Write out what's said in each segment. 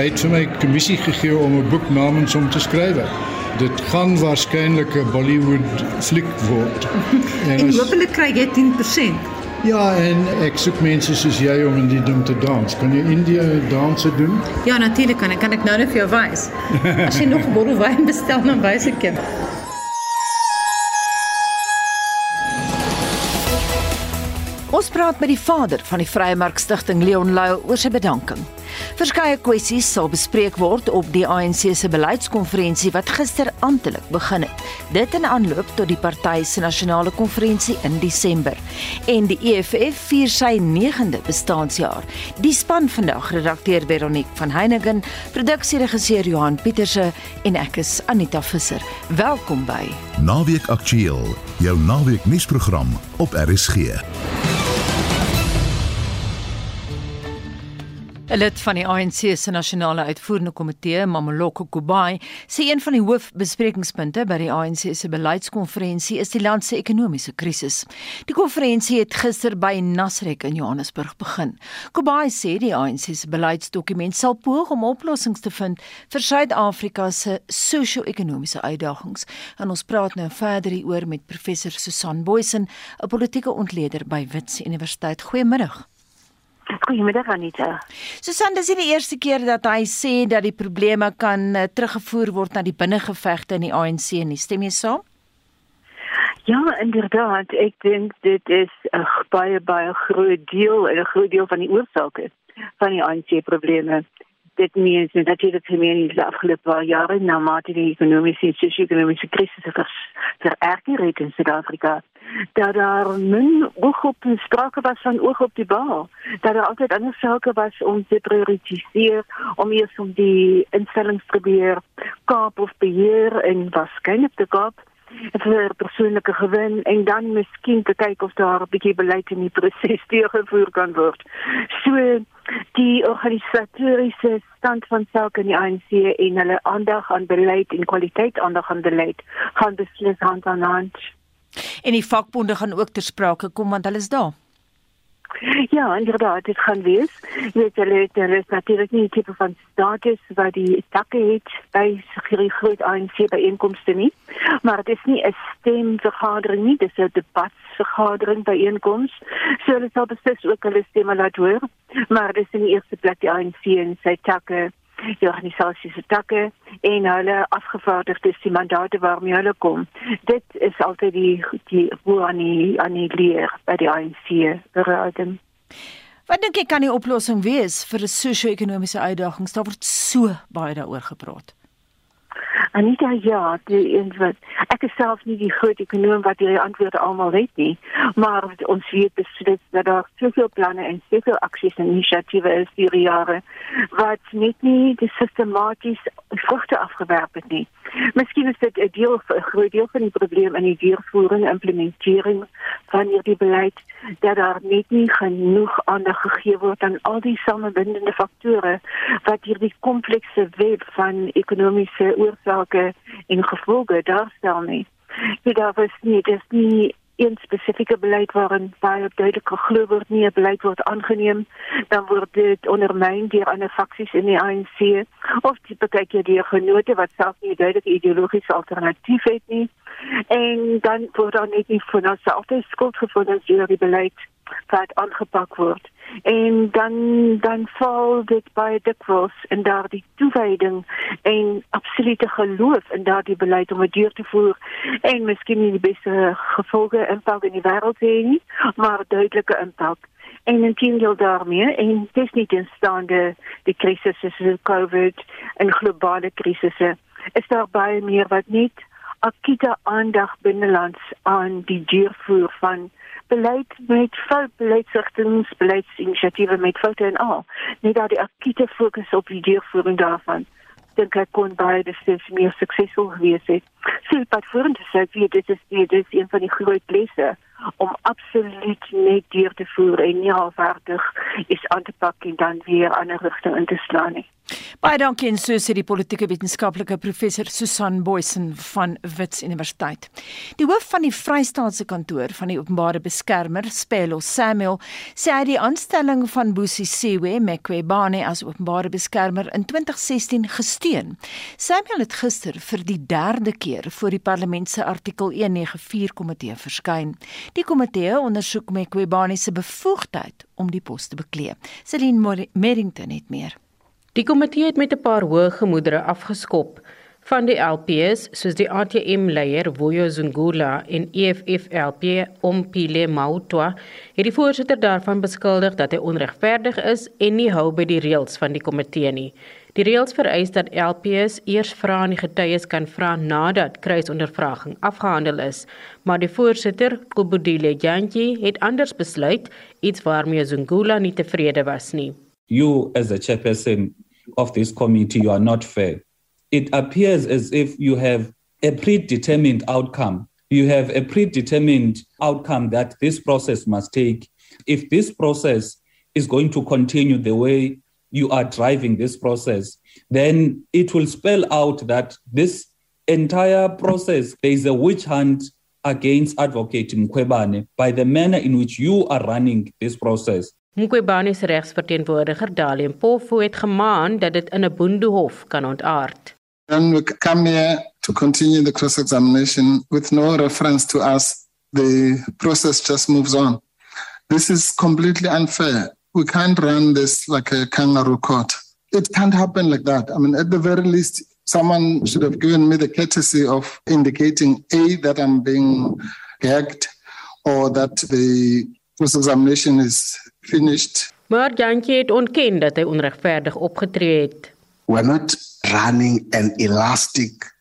hy het vir my kommissie gegee om 'n boek namens hom te skryf. Dit gaan waarskynlik 'n Bollywood fliek word. En, en hopelik kry jy 10%. Ja, en ek soek mense soos jy om in die ding te dans. Kan jy India danse doen? Ja, natuurlik kan ek. Kan ek nou net vir jou wys? As jy nog 'n bottel wyn bestel, dan wys ek jou. Praat met die vader van die Vrye Mark Stichting Leon Louw oor sy bedanking. Verskeie kwessies sal bespreek word op die ANC se beleidskonferensie wat gister amptelik begin het. Dit in aanloop tot die party se nasionale konferensie in Desember. En die EFF vier sy 9de bestaanjaar. Die span vandag redakteur Veronique van Heiningen, produksieregisseur Johan Pieterse en ek is Anita Visser. Welkom by Naweek Aktueel, jou naweek nuusprogram op RSG. 'n Lid van die ANC se nasionale uitvoerende komitee, Mameloko Kubai, sê een van die hoofbesprekingspunte by die ANC se beleidskonferensie is die land se ekonomiese krisis. Die konferensie het gister by Nasrek in Johannesburg begin. Kubai sê die ANC se beleidsdokument sal poog om oplossings te vind vir Suid-Afrika se sosio-ekonomiese uitdagings. En ons praat nou verder hieroor met professor Susan Boysen, 'n politieke ontleder by Wits Universiteit. Goeiemiddag. Goeiemiddag Anita. Susan, dis nie die eerste keer dat hy sê dat die probleme kan uh, teruggevoer word na die binnengevegte in die ANC nie. Stem jy saam? Ja, inderdaad. Ek dink dit is 'n baie baie groot deel en 'n groot deel van die oorsake van die ANC probleme. Dit means dat dit het gemeen in die afgelope jare na mate die ekonomiese en sosio-ekonomiese krisis vererger in Suid-Afrika dat daar min oog op die sprake was van oog op die bal dat daar altyd ander sake was om te prioritiseer om eers om die instellings probeer kaap of beheer en waarskynlik te kaap vir persoonlike gewin en dan miskien te kyk of daar 'n bietjie beleid in die proses deurgevoer kan word. So die organisatoriese stand van sake in die ANC en hulle aandag aan beleid en kwaliteit aandag aan beleid gaan beslis hand aan hand. En die vakbonde gaan ook ter sprake kom want hulle is daar. Ja, inderdaad, dit gaan wees. Jy weet, hulle het hulle natuurlik nie tipe van status wat die takke het by hierdie groot ANC byeenkomste nie. Maar dit is nie 'n stemvergadering nie, dis 'n debatvergadering byeenkoms. So hulle sal beslis ook hulle stemme laat hoor. Maar dis in die eerste plek die ANC en sy takke die organisasie se takke en hulle afgevaardigdes die mandate waarmee hulle kom. Dit is altyd die die hoe aan die aan die leer by die ANC berading. Wat dink jy kan die oplossing wees vir 'n sosio-ekonomiese uitdagings? Daar word so baie daaroor gepraat. Anita ja, die en wat ek is self nie die groot ekonom wat die antwoorde almal weet nie, maar ons weet beslis dat daar soveel planne en soveel aksies en inisiatiewe is hierdie jare wat net nie die sistematies vrugte afgewerp het nie. Miskien is dit 'n deel 'n groot deel van die probleem in die deurvoering en implementering van hierdie beleid dat daar net nie genoeg aandag gegee word aan al die samebindende faktore wat hierdie komplekse web van ekonomiese oorsake en gevolge daarstel nie. Dit daar was nie dis nie een spesifieke beleid waarin baie duidelik geglo word nie 'n beleid word aangeneem dan word dit ondermyn deur ander faksies in die ANC of die partytjie deur genote wat self nie 'n duidelike ideologiese alternatief het nie. En dan word daar net nie van onsself skuld gevind deur die beleid wat aangepak word. En dan dan val dit baie dikwels in daardie toewyding en absolute geloof in daardie beleid om dit deur te voer. En miskien nie die beste gevolge impak in die wêreld hê nie maar duidelike impak. En intendeel daarmee en dis nie in staande die krisisse soos covid en globale krisisse is daar baie meer wat nie akute aandag binnelands aan die deurvoer van beleid met fout beleidsrigtinge, beleidsinisiatiewe met foute en al. Net dat die akute fokus op die deurvoering daarvan dink ek kon baie beslis meer suksesvol gewees het. So wat vorentoe sê, wie dit is, dit is een van die groot lesse om absoluut net deur te voer en nie halfhartig is aan te pak en dan weer aan 'n rigting in te slaan nie. Baie dankie en so sê die politieke wetenskaplike professor Susan Boysen van Wits Universiteit. Die hoof van die Vrystaatse kantoor van die openbare beskermer, Spelo Samuel, sê hy die aanstelling van Busi Siwe Mekwebane as openbare beskermer in 2016 gesteun. Samuel het gister vir die derde keer voor die parlement se artikel 194 komitee verskyn. Die komitee ondersoek Mekwebane se bevoegdheid om die pos te beklee. Celine Merrington het meer. Die komitee het met 'n paar hoë gemoedere afgeskop van die LPS soos die ATM leier Vuyo Zungula en EFF LP Ompile Mautwa het die voorsitter daarvan beskuldig dat hy onregverdig is en nie hou by die reëls van die komitee nie. Die reëls vereis dat LPS eers vra aan die getuies kan vra nadat kruisondervraging afgehandel is, maar die voorsitter, Kobudile Jantjie, het anders besluit, iets waarmee Zungula nie tevrede was nie. You as the chairperson of this committee you are not fair. It appears as if you have a predetermined outcome. You have a predetermined outcome that this process must take. If this process is going to continue the way you are driving this process then it will spell out that this entire process there is a witch hunt against advocate Mkhwebane by the manner in which you are running this process Mkwebane se regsverteenwoordiger Dalien Pofu het gemaan dat dit in 'n boendehof kan ontaard. And we come here to continue the cross examination with no reference to us. The process just moves on. This is completely unfair. We can't run this like a kangaroo court. It can't happen like that. I mean, at the very least, someone should have given me the courtesy of indicating A, that I'm being gagged, or that the cross examination is finished. Maar Jantjie het ontken dat hy onregverdig opgetree het. We're not running an elastic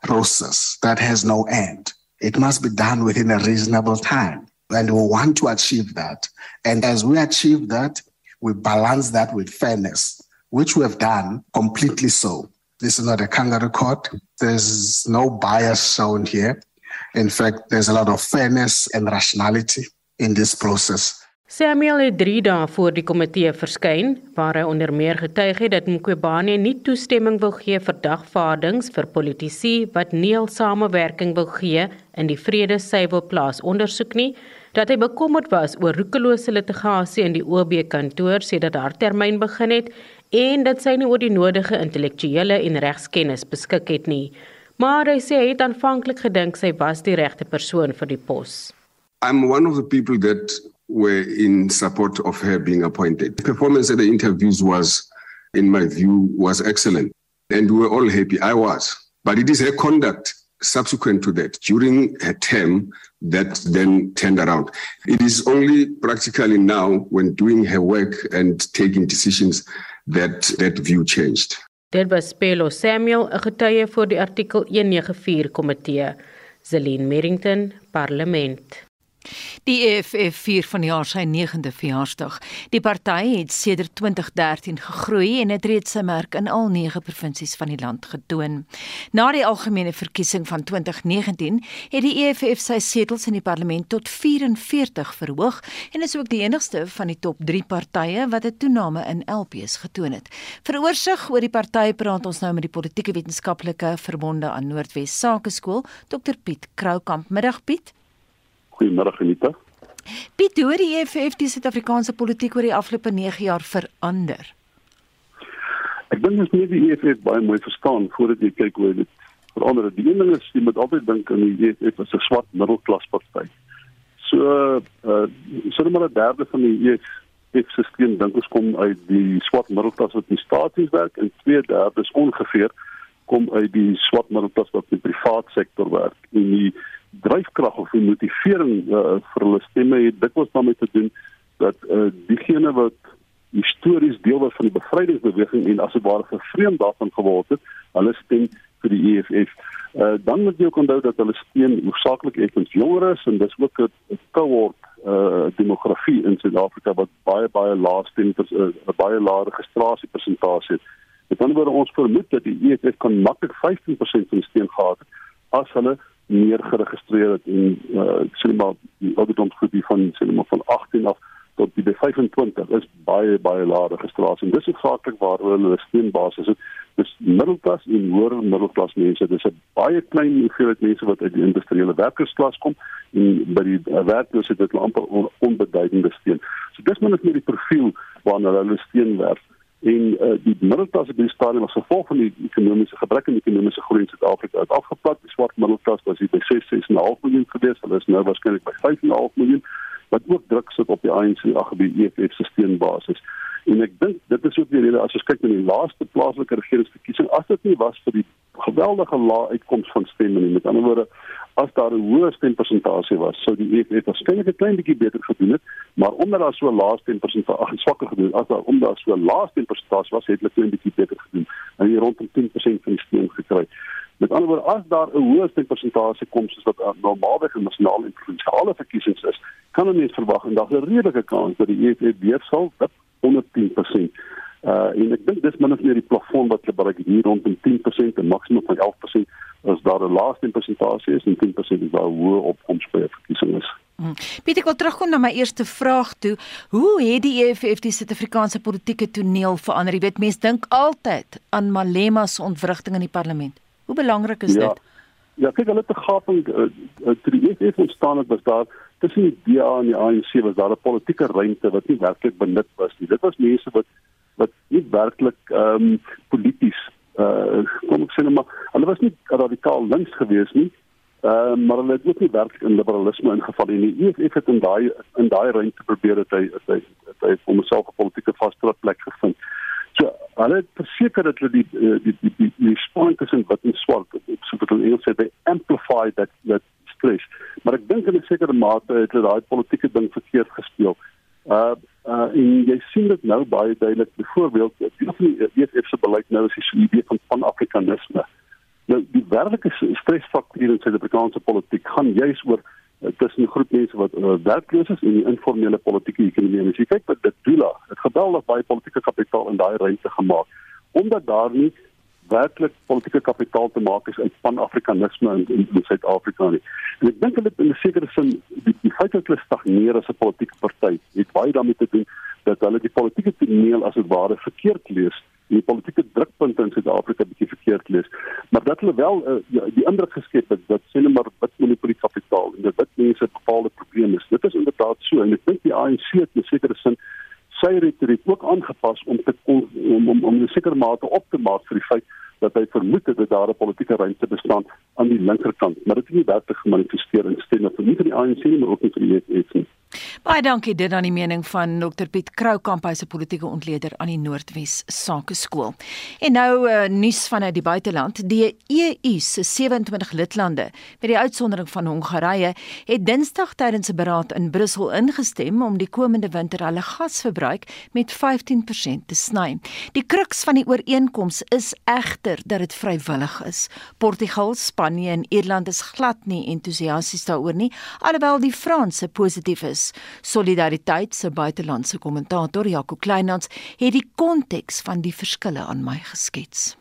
process that has no end. It must be done within a reasonable time. And we want to achieve that. And as we achieve that, we balance that with fairness, which we have done completely so. This is not a kangaroo court. There's no bias shown here. In fact, there's a lot of fairness and rationality in this process. Samuel het 3 dae voor die komitee verskyn waar hy onder meer getuig het dat Mqobane nie toestemming wil gee vir dagvaardings vir politici wat nie al samewerking wil gee in die vrede suiwel plaas ondersoek nie, dat hy bekommerd was oor roekelose litigasie in die OB kantoor sedert haar termyn begin het en dat sy nie oor die nodige intellektuele en regskennis beskik het nie. Maar hy sê hy het aanvanklik gedink sy was die regte persoon vir die pos. I'm one of the people that were in support of her being appointed. The performance at the interviews was, in my view, was excellent. And we were all happy. I was. But it is her conduct subsequent to that, during her term, that then turned around. It is only practically now, when doing her work and taking decisions, that that view changed. Dit was Pelo Samuel, 'n getuie vir die artikel 194 komitee. Zelin Merrington, Parlement. Die EFF vier van jaar sy 9de verjaarsdag. Die party het sedert 2013 gegroei en het reeds sy merk in al 9 provinsies van die land getoon. Na die algemene verkiesing van 2019 het die EFF sy setels in die parlement tot 44 verhoog en is ook die enigste van die top 3 partye wat 'n toename in LPs getoon het. Vir oorsig oor die party praat ons nou met die politieke wetenskaplike verbonde aan Noordwes Sakeskool, Dr Piet Kroukamp. Middag Piet. Goeiemôre Anita. Piet, hoe die EFF die Suid-Afrikaanse politiek oor die afgelope 9 jaar verander? Ek dink ons moet die EFF baie mooi verstaan voordat jy kyk hoe dit verander. Die een ding is jy moet altyd dink aan die EFF as 'n swart middelklas party. So uh so net maar 'n derde van die EFF se steun dink ons kom uit die swart middelklas wat in staatsies werk en twee derde is ongeveer kom uit die swart middelklas wat in die privaat sektor werk. En die dryfkrag of die motivering uh, vir hulle stemme het dikwels daarmee te doen dat uh, diegene wat histories deel was van die bevrydingsbeweging en as dit ware vervreem daarvan geword het, hulle stem vir die EFF. Uh, dan moet jy ook onthou dat hulle steun hoofsaaklik effens jongeres en dis ook 'n cohort uh demografie in Suid-Afrika wat baie baie laag stem vir 'n uh, baie lae registrasiepersentasie het. Met ander woorde ons vermoed dat die EFF kan maklik 15% van steun gehad het as hulle meer geregistreer het en uh, sê maar die ouderdomsgroep van sê maar van 18 af tot die 25 is baie baie lae registrasie. Dis hoofsaaklik waar hulle steunbasis het. Dis middelklas en hoër middelklas mense. Dis 'n baie klein hoeveelheid mense wat uit die industriële werkersklas kom en by die uh, werkloosheid het hulle amper on, onbeduidende steun. So dis min of meer die profiel waarna hulle steun werf en uh, die middelklas op die stadium as gevolg van die ekonomiese gebrek en ekonomiese groei in Suid-Afrika het afgeplat. Die swart middelklas was hier by 6.5 miljoen gewees. Hulle is nou waarskynlik by 5.5 miljoen wat ook druk sit op die ANC ag by EFF se steunbasis. En ek dink dit is ook die rede as ons kyk na die laaste plaaslike regeringsverkiesing, as dit nie was vir die geweldige lae uitkoms van stemme nie, met ander woorde, as daar 'n hoë stempersentasie was, sou die EFF waarskynlik 'n klein bietjie beter gedoen het, maar omdat daar so lae stempersentasie, ag, swakker gedoen, as daar omdat daar so lae stempersentasie was, het hulle klein bietjie beter gedoen. En hier rondom 10% van die stem gekry. Met ander woorde, as daar 'n hoë stempersentasie kom soos wat normaalweg in nasionale en provinsiale verkiesings is, kan ons net verwag en daar's 'n redelike kans dat die EFF weer sal dip onder 10%. Uh en ek dink dis min of meer die plafon wat hulle bereik hier rondom 10% en maksimum van 11% as daar 'n laaste persentasie is en 10% is daar hoë opkoms by 'n verkiesing is. Hmm. Pieter, ek wil terugkom na my eerste vraag toe. Hoe het die EFF die Suid-Afrikaanse politieke toneel verander? Jy weet mense dink altyd aan Malema se ontwrigting in die parlement. Hoe belangrik is ja. dit? Ja, kyk hulle te gaping uh, uh, toe die EFF ontstaan het was daar tussen die DA en die ANC was daar 'n politieke ruimte wat nie werklik benut was nie. Dit was mense wat wat nie werklik ehm um, polities uh kom ek sê net maar hulle was nie radikaal links gewees nie. Ehm uh, maar hulle het ook nie werklik in liberalisme ingeval nie. Die EFF het in daai in daai ruimte probeer dat hy dat hy dat hy vir homself 'n politieke vaste plek gevind. So hulle het verseker dat hulle die die die die, die, die spanning tussen wit en swart so wat hulle Engels sê they amplify that that stress. Maar ek dink in 'n sekere mate het hulle daai politieke ding verkeerd gespeel. Uh en jy sien dit nou baie duidelik. Byvoorbeeld, die van die EFF se beleid nou is die idee van pan-afrikanisme. Nou die werklike stresfaktor in Suid-Afrikaanse politiek gaan juis oor uh, tussen groep mense wat uh, werkloos is en die informele politieke ekonomie. As jy kyk wat dit doen, het geweldig baie politieke kapitaal in daai ruimte gemaak omdat daar nie werklik politieke kapitaal te maak is uit pan-afrikanisme in in, in Suid-Afrika nie. En ek dink hulle in 'n sekere sin die, die feit dat hulle stagneer as 'n politieke party het baie daarmee te doen dat hulle die politieke toneel as dit ware verkeerd lees en die politieke drukpunte in Suid-Afrika bietjie verkeerd lees. Maar dat hulle wel uh, die indruk geskep het dat sê net maar wat monopolie kapitaal en dat dit mense bepaalde probleme is. Dit is inderdaad so en ek dink die ANC het 'n sekere sin sy retoriek ook aangepas om te om om om 'n sekere mate op te maak vir die feit dat hy vermoed het dat daar 'n politieke ruimte bestaan aan die linkerkant, maar dit het nie werklik gemanifesteer in stemme vir nie vir die ANC nie, maar ook nie vir die EFF nie. Baie dankie dit aan die mening van Dr Piet Kroukamp hy se politieke ontleder aan die Noordwes Sakeskool. En nou uh, nuus vanuit die buiteland. Die EU se 27 lidlande met die uitsondering van Hongarye het Dinsdag tydens 'n beraad in Brussel ingestem om die komende winter hulle gasverbruik met 15% te sny. Die kruks van die ooreenkoms is egter dat dit vrywillig is. Portugal, Spanje en Ierland is glad nie entoesiasties daaroor nie, alhoewel die Franse positief is is. Solidariteit se buitelandse kommentator Jaco Kleinhans het die konteks van die verskille aan my geskets.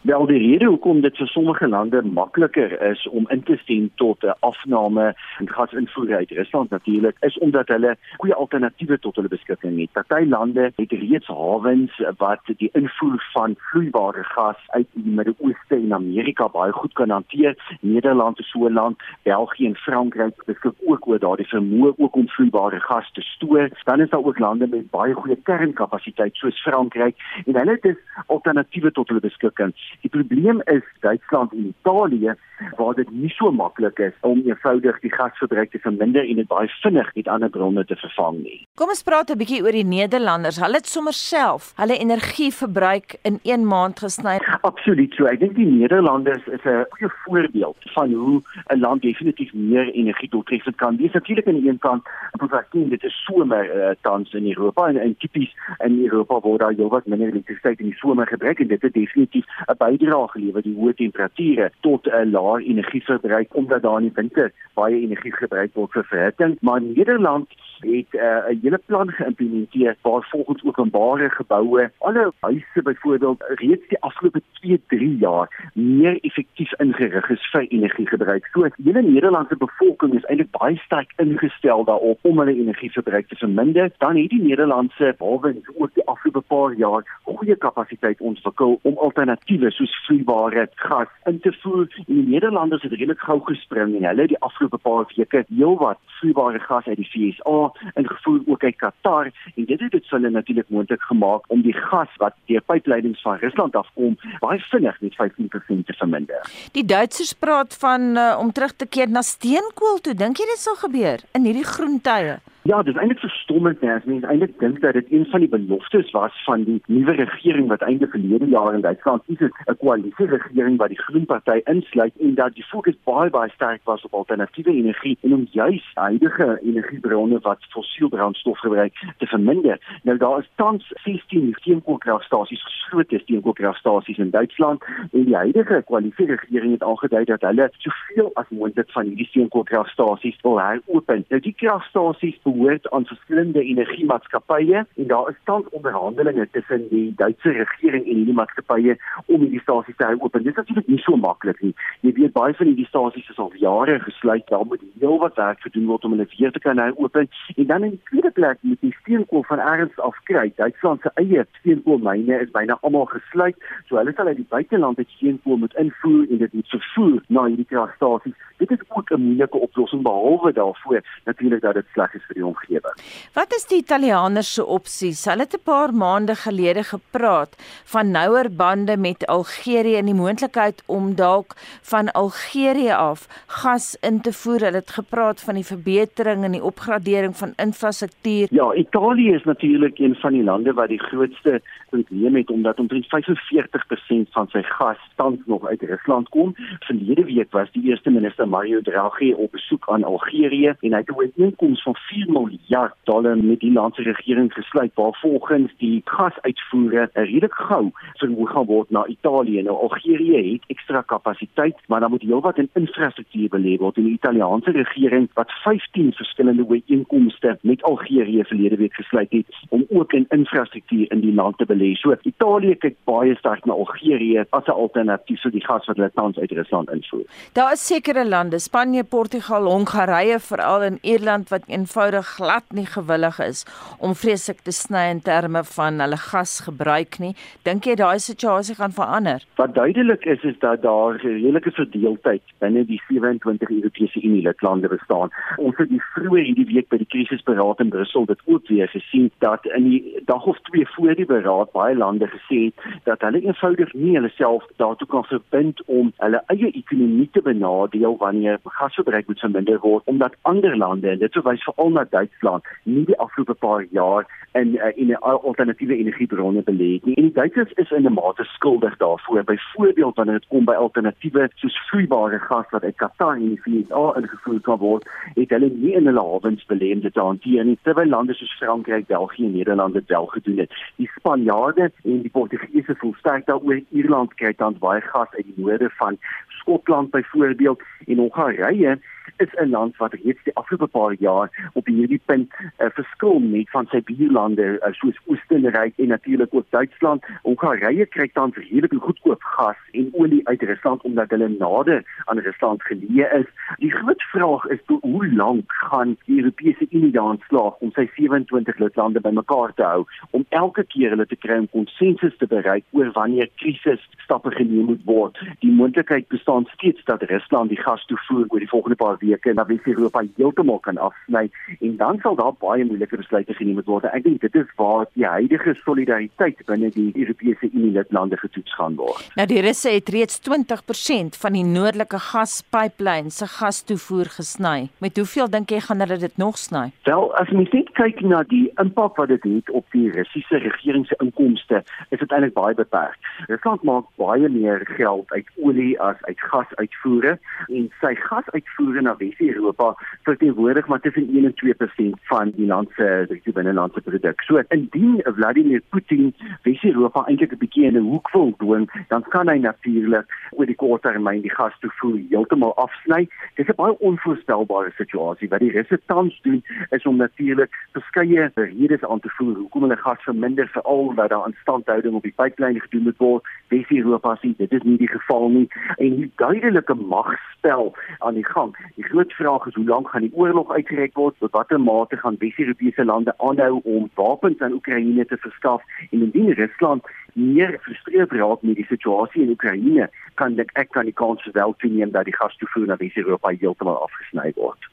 Wel die rede hoekom dit vir sommige lande makliker is om in te stem tot 'n afname en gasinvoer uit Rusland natuurlik is omdat hulle goeie alternatiewe tot hulle beskikking het. Party lande het reeds hawens wat die invoer van vloeibare gas uit die Midde-Ooste en Amerika baie goed kan hanteer. Nederland is so 'n land, België en Frankryk beskik ook oor daardie vermoë ook om vloeibare gas te stoor. Dan is daar ook lande met baie goeie kernkapasiteit soos Frankryk en hulle het dus alternatiewe tot hulle beskikking. Die probleem is Duitsland en Italië waar dit nie so maklik is om eenvoudig die gasverbruik te verminder en dit baie vinnig met ander bronne te vervang nie. Kom ons praat 'n bietjie oor die Nederlanders. Hulle het sommer self hulle energieverbruik in 1 maand gesny. Absoluut so. Ek dink die Nederlanders is 'n goeie voorbeeld van hoe 'n land definitief meer energie doeltreffend kan wees. Natuurlik aan die een kant, ons sien dit is somer uh, tans in Europa en, en tipies in Europa waar daar heelwat minder elektrisiteit in die somer gebruik en dit het definitief 'n bydrae gelewer die hoë temperature tot 'n laer energieverbruik omdat daar in die winter baie energie gebruik word vir verhitting. Maar Nederland het uh, 'n hele plan geïmplementeer waar volgens openbare geboue alle huise byvoorbeeld reeds die afgelope 2-3 jaar meer effektief ingerig is vir energiegebruik. So die hele Nederlandse bevolking is eintlik baie sterk ingestel daarop om hulle energieverbruik te verminder. Dan het die Nederlandse hawens ook die afgelope paar jaar goeie kapasiteit ontwikkel om alternatiewe soos vloeibare gas in te voer. En die Nederlanders het redelik gou gespring en hulle het die afgelope paar weke heelwat vloeibare gas uit die VSA ingevoer ook uit Qatar en dit het dit hulle natuurlik moontlik gemaak om die gas wat deur pypleidings van Rusland afkom baie vinnig met 15% te verminder. Die Duitsers praat van uh, om terug te keer na steenkool toe. Dink jy dit sal gebeur in hierdie groen tye? Ja, dit is eintlik verstommend, nee, as mens eintlik dink dat dit een van die beloftes was van die nuwe regering wat einde verlede jaar in Duitsland is, 'n koalisie regering wat die Groen Party insluit en dat die fokus baie baie sterk was op alternatiewe energie en om juis huidige energiebronne wat fossiel brandstof gebruik te verminder. Nou daar is tans 16 steenkoolkragstasies geslote steenkoolkragstasies in Duitsland en die huidige koalisie regering het aangedui dat hulle soveel as moontlik van hierdie steenkoolkragstasies wil heropen. Nou die kragstasies behoort aan verskillende energiemaatskappye en daar is tans onderhandelinge tussen die Duitse regering en hierdie maatskappye om hierdie stasies te heropen. Dit is natuurlik nie so maklik nie. Jy weet baie van hierdie stasies is al jare gesluit. Daar moet heel wat werk gedoen word om hulle weer te kan heropen. En dan in die tweede plek moet die steenkool van ergens af kry. Duitsland se eie steenkoolmyne is byna almal gesluit. So hulle sal uit die buiteland dit steenkool moet invoer en dit moet vervoer na hierdie kragstasies. Dit is ook 'n moeilike oplossing behalwe daarvoor natuurlik dat dit sleg is vir die omgewing. Wat is die Italianers se opsies? Hulle het 'n paar maande gelede gepraat van nouer bande met Algerië en die moontlikheid om dalk van Algerië af gas in te voer. Hulle het gepraat van die verbetering en die opgradering van infrastruktuur. Ja, Italië is natuurlik een van die lande wat die grootste probleem het omdat omtrent 45% van sy gas tans nog uit Rusland kom. Verlede week was die eerste minister Mario Draghi op besoek aan Algerië en hy het 'n ooreenkoms van 4 miljard dollar met die landse regering gesluit waar volgens die gasuitvoere redelik gou vermoë gaan word na Italië. Nou Algerië het ekstra kapasiteit, maar dan moet heelwat in infrastruktuur belê word. En die Italiaanse regering wat 15 verskillende ooreenkomste met Algerië verlede week gesluit het om ook in infrastruktuur in die land te belê. So Italië kyk baie sterk na Algerië as 'n alternatief vir die gas wat hulle tans uit Rusland invoer. Daar is sekere lande, Spanje, Portugal, Hongarye veral in Ierland wat eenvoudig glad nie gewillig is om vreeslik te sny in terme van hulle gasgebruik nie. Dink jy daai situasie gaan verander? Wat duidelik is is dat daar 'n redelike verdeeldheid binne die 27 Europese Unie lidlande bestaan. Ons het die vroeër hierdie week by die krisisberaad in Brussel dit ook weer gesien dat in die dag of twee voor die beraad baie lande gesê het dat hulle eenvoudig nie hulle self daartoe kan verbind om hulle eie ekonomie te benadeel wanneer gasverbruik moet verminder word omdat ander lande en dit verwys veral na Duitsland nie die afgelope paar jaar in uh, in alternatiewe energiebronne belê het nie. En die Duitsers is in 'n mate skuldig daarvoor. Byvoorbeeld wanneer dit kom by alternatiewe soos vloeibare gas wat uit Qatar en die VS ingevoer kan word, het hulle nie in hulle hawens belê om dit te hanteer nie. Terwyl lande soos Frankryk, België en Nederland dit wel gedoen het. Die Spanjaarde en die Portugese voel sterk daaroor. Ierland kry tans baie gas uit die noorde van Skotland byvoorbeeld en Hongarye is 'n land wat reeds die afgelope paar jaar op hierdie punt uh, verskil met van sy buurlande uh, soos Oostenryk en natuurlik ook Duitsland. Hongarye kry tans redelik goedkoop gas en olie uit Rusland omdat hulle nader aan Rusland geleë is. Die groot vraag is toe, hoe lank gaan die Europese Unie daan slaag om sy 27 lidlande bymekaar te hou om elke keer hulle te kry om konsensus te bereik oor wanneer krisis stappe geneem moet word. Die moontlikheid bestaan steeds dat Rusland die gas toevoer oor die volgende paar weke na Wes-Europa heeltemal kan afsny en dan sal daar baie moeilike besluite geneem word. Ek dink dit is waar die huidige solidariteit binne die Europese Unie lidlande getoets gaan word. Nou die Russe het reeds 20% van die noordelike gaspyplyn se gas toevoer gesny. Met hoeveel dink jy gaan hulle dit nog sny? Wel, as mens net kyk na die impak wat dit het op die Russiese regering se inkomste, is dit eintlik baie beperk. Rusland maak baie meer geld uit olie as uit gasuitvoere en sy gasuitvoere afvoere na Wes-Europa verteenwoordig maar tussen 1 en 2% van die land se bruto binnelandse produk. So indien Vladimir Putin Wes-Europa eintlik 'n bietjie in 'n hoek wil dwing, dan kan hy natuurlik oor die kort termyn die gas toevoer heeltemal afsny. Dit is 'n baie onvoorstelbare situasie. Wat die Russe tans doen is om natuurlik verskeie redes aan te voer hoekom hulle gas verminder veral dat daar instandhouding op die pipeline gedoen moet word. Wes-Europa sê dit is nie die geval nie en die duidelike magspel aan die gang. Die groot vraag is hoe lank gaan die oorlog uitgereik word? Tot watter mate gaan Wes-Europese lande aanhou om wapens aan Oekraïne te verskaf? En indien Rusland meer gefrustreerd raak met die situasie in Oekraïne, kan ek ek kan die kans wel toeneem dat die gastoevoer na Wes-Europa heeltemal afgesny word.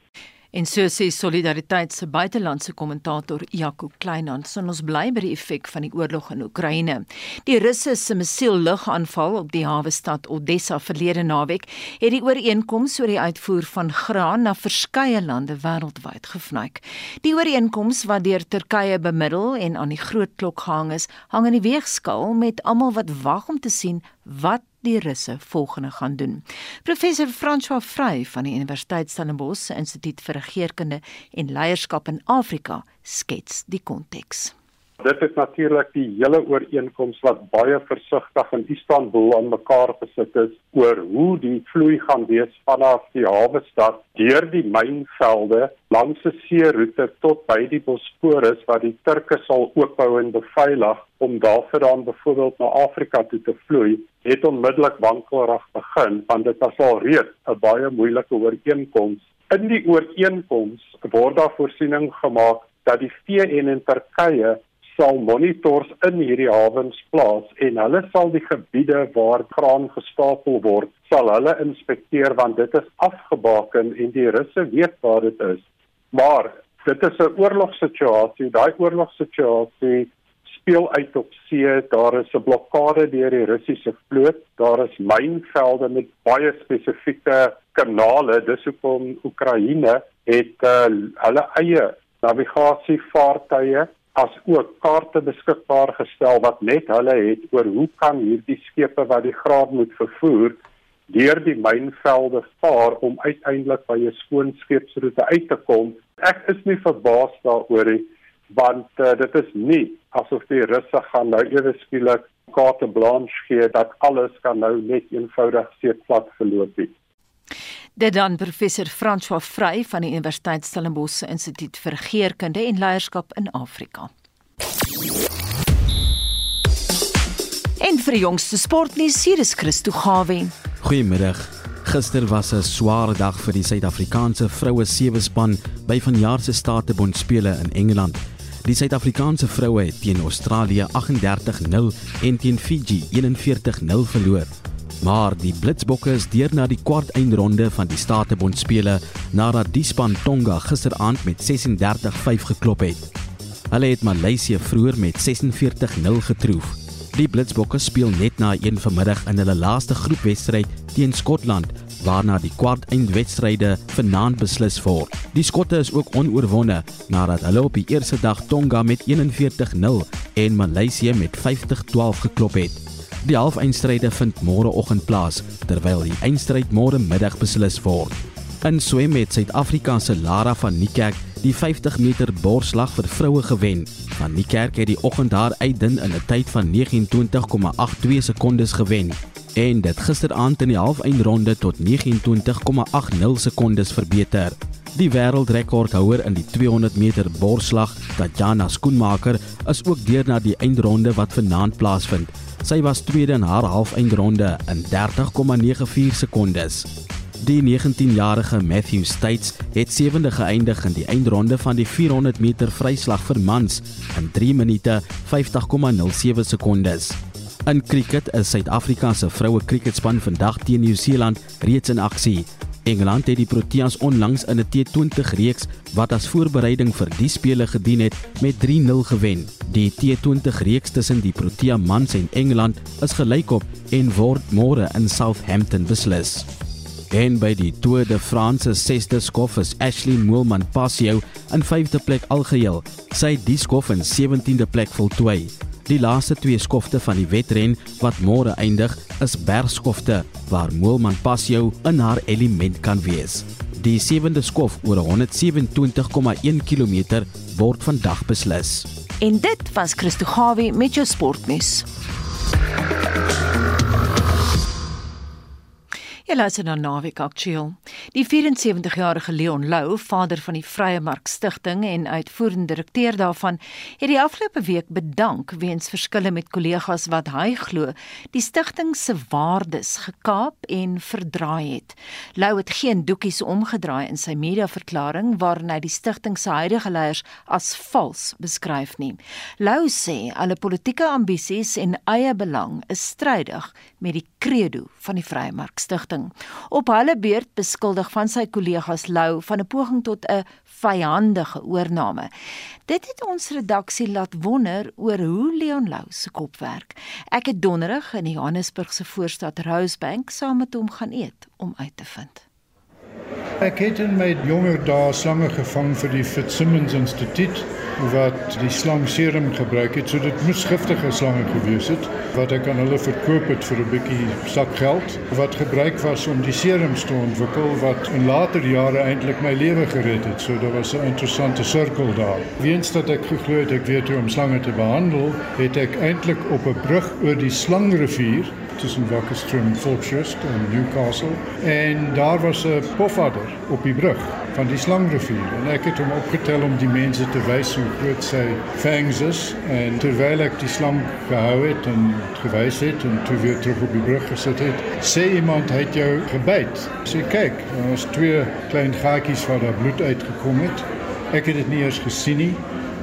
En so sê Solidariteit se buitelandse kommentator Jaco Kleinhans, ons bly by die effek van die oorlog in Oekraïne. Die Russe se missiellugaanval op die hawe stad Odessa verlede naweek het die ooreenkoms oor die uitvoer van graan na verskeie lande wêreldwyd gevnyk. Die ooreenkoms wat deur Turkye bemiddel en aan die groot klok gehang is, hang in die weegskaal met almal wat wag om te sien wat die Russe volgende gaan doen. Professor François Vrey van die Universiteit Stellenbosch se Instituut vir Regeringskunde en Leierskap in Afrika skets die konteks. Dit is natuurlik die hele ooreenkoms wat baie versigtig in Istanbul aan mekaar gesit is oor hoe die vloei gaan wees vanaf die hawe stad deur die mynvelde langs die seeroete tot by die Bosporus waar die Turke sal oopbou en beveilig om daarvoor dan byvoorbeeld na Afrika toe te vloei het onmiddellik wankelrig begin want dit was al reeds 'n baie moeilike ooreenkoms. In die ooreenkoms word daar voorsiening gemaak dat die VN en Turkye sal monitors in hierdie hawens plaas en hulle sal die gebiede waar graan gestapel word, sal hulle inspekteer want dit is afgebaken en die russe weet waar dit is. Maar dit is 'n oorlogssituasie, daai oorlogssituasie speel uit op see, daar is 'n blokkade deur die Russiese vloot, daar is mynvelde met baie spesifieke kanale, dis hoekom Oekraïne het uh, hulle eie navigasievaartuie as ook kaarte beskikbaar gestel wat net hulle het oor hoe kan hierdie skepe wat die graan moet vervoer deur die mynvelde vaar om uiteindelik by 'n skoon skeepsroete uit te kom. Ek is nie verbaas daaroor nie want uh, dit is nie asof die russe gaan nou ewe skielik kaarte blanche gee dat alles kan nou net eenvoudig seeplat verloop nie. Dit dan professor François Vrey van die Universiteit Stellenbosch Instituut vir Geerkunde en Leierskap in Afrika. En vir die jongste sportnuus hier is Christo Gawe. Goeiemiddag. Gister was 'n sware dag vir die Suid-Afrikaanse vroue sewe span by vanjaar se Statebond spele in Engeland. Die Suid-Afrikaanse vroue het teen Australië 38-0 en teen Fiji 41-0 verloor. Maar die Blitsbokke is deur na die kwart eindronde van die Statebond spele nadat die span Tonga gisteraand met 36-5 geklop het. Hulle het Maleisië vroeër met 46-0 getroof. Die Blitsbokke speel net na een vanmiddag in hulle laaste groepwedstryd teen Skotland waarna die kwart eindwedstryde vanaand beslis word. Die Skotte is ook onoorwonde nadat hulle op die eerste dag Tonga met 41-0 en Maleisië met 50-12 geklop het. Die halfeindstryde vind môreoggend plaas terwyl die eindstryd môre middag beslis word. In swem het Suid-Afrika se Lara van Niekerk die 50 meter borsslag vir vroue gewen. Van Niekerk het die oggend haar uitdin in 'n tyd van 29,82 sekondes gewen en dit gisteraand in die halfeindronde tot 29,80 sekondes verbeter. Die wêreldrekordhouer in die 200 meter borsslag, Tatjana Skoenmaker, is ook deur na die eindronde wat vanaand plaasvind. Sy was tweede in haar halfeindronde in 30,94 sekondes. Die 19-jarige Matthew States het sewende geëindig in die eindronde van die 400 meter vryslag vir mans in 3 minute 50,07 sekondes. In cricket is Suid-Afrika se vroue cricketspan vandag teen Nieu-Seeland reeds in aksie. Engeland het die Proteas onlangs in 'n T20 reeks wat as voorbereiding vir die spele gedien het met 3-0 gewen. Die T20 reeks tussen die Protea mans en Engeland is gelykop en word môre in Southampton beslis. En by die Tour de France se sesde skof is Ashley Moolman Passio in vyfde plek algeheel. Sy het die skof in 17de plek voltooi. Die laaste twee skofte van die wedren wat môre eindig, is bergskofte waar Moelman Passio in haar element kan wees. Die sewende skof oor 127,1 km word vandag beslis. En dit was Christo Gawie met jou sportnuus. Jy luister na Naweek Aktueel. Die 74-jarige Leon Lou, vader van die Vrye Mark Stichting en uitvoerende direkteur daarvan, het die afgelope week bedank weens verskille met kollegas wat hy glo die stigting se waardes gekaap en verdraai het. Lou het geen doekies omgedraai in sy mediaverklaring waarin hy die stigting se huidige leiers as vals beskryf nie. Lou sê alle politieke ambisies en eie belang is strydig met die credo van die Vrye Mark Stichting inligting. Op hulle beurt beskuldig van sy kollegas Lou van 'n poging tot 'n vyandige oorneem. Dit het ons redaksie laat wonder oor hoe Leon Lou se kop werk. Ek het donderdag in Johannesburg se voorstad Rosebank saam met hom gaan eet om uit te vind. Ek het in my jonger dae slange gevang vir die Fitzsimmons Instituut wat die slangserum gebruik het. So dit moes giftige slange gewees het wat ek aan hulle verkoop het vir 'n bietjie sakgeld wat gebruik was om die serums te ontwikkel wat in later jare eintlik my lewe gered het. So daar was 'n interessante sirkel daar. Weens dat ek geglo het ek weet hoe om slange te behandel, het ek eintlik op 'n brug oor die Slangrivier tussen Wakkerstroom Fortress en Newcastle. En daar was 'n pofadder op die brug van die Slangrivier en ek het hom opgetel om die mense te wys hoe groot sy fangs is. En terwyl ek die slang gehou het en gewys het en toe weer terug op die brug gesit het sê iemand het jou gebyt? Sê kyk daar was twee klein gaatjies waar daar bloed uitgekom het. Ek het dit nie eers gesien nie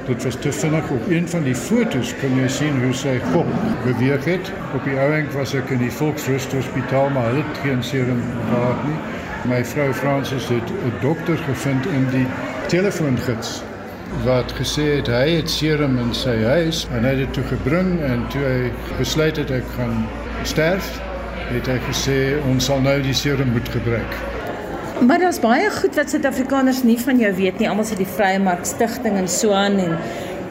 Dit was te vinnig op een van die fotos kan jy sien hoe sy kop beweeg het. Op die ouenk was ek in die Volksrust Hospitaal maar hulle het geen serum gehad nie. My vrou Fransis het 'n dokter gevind in die telefoongids wat gesê het hy het serum in sy huis en hy het dit toe gebring en toe hy besluit het ek gaan sterf, het hy gesê ons sal nou die serum moet gebruik. Maar daar's baie goed wat Suid-Afrikaners nie van jou weet nie. Almal sê die Vrye Mark Stichting en so aan en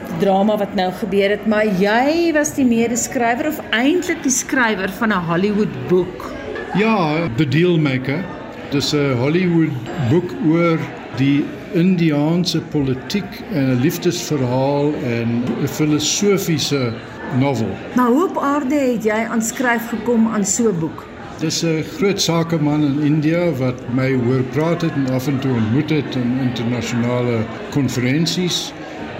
die drama wat nou gebeur het, maar jy was die medeskrywer of eintlik die skrywer van 'n Hollywood boek. Ja, The Dealmaker. Dis 'n Hollywood boek oor die Indiaanse politiek en 'n liefdesverhaal en 'n filosofiese novel. Maar hoe op aarde het jy aan skryf gekom aan so 'n boek? Dis 'n groot sakeman in India wat my hoor praat het en af en toe ontmoet het in internasionale konferensies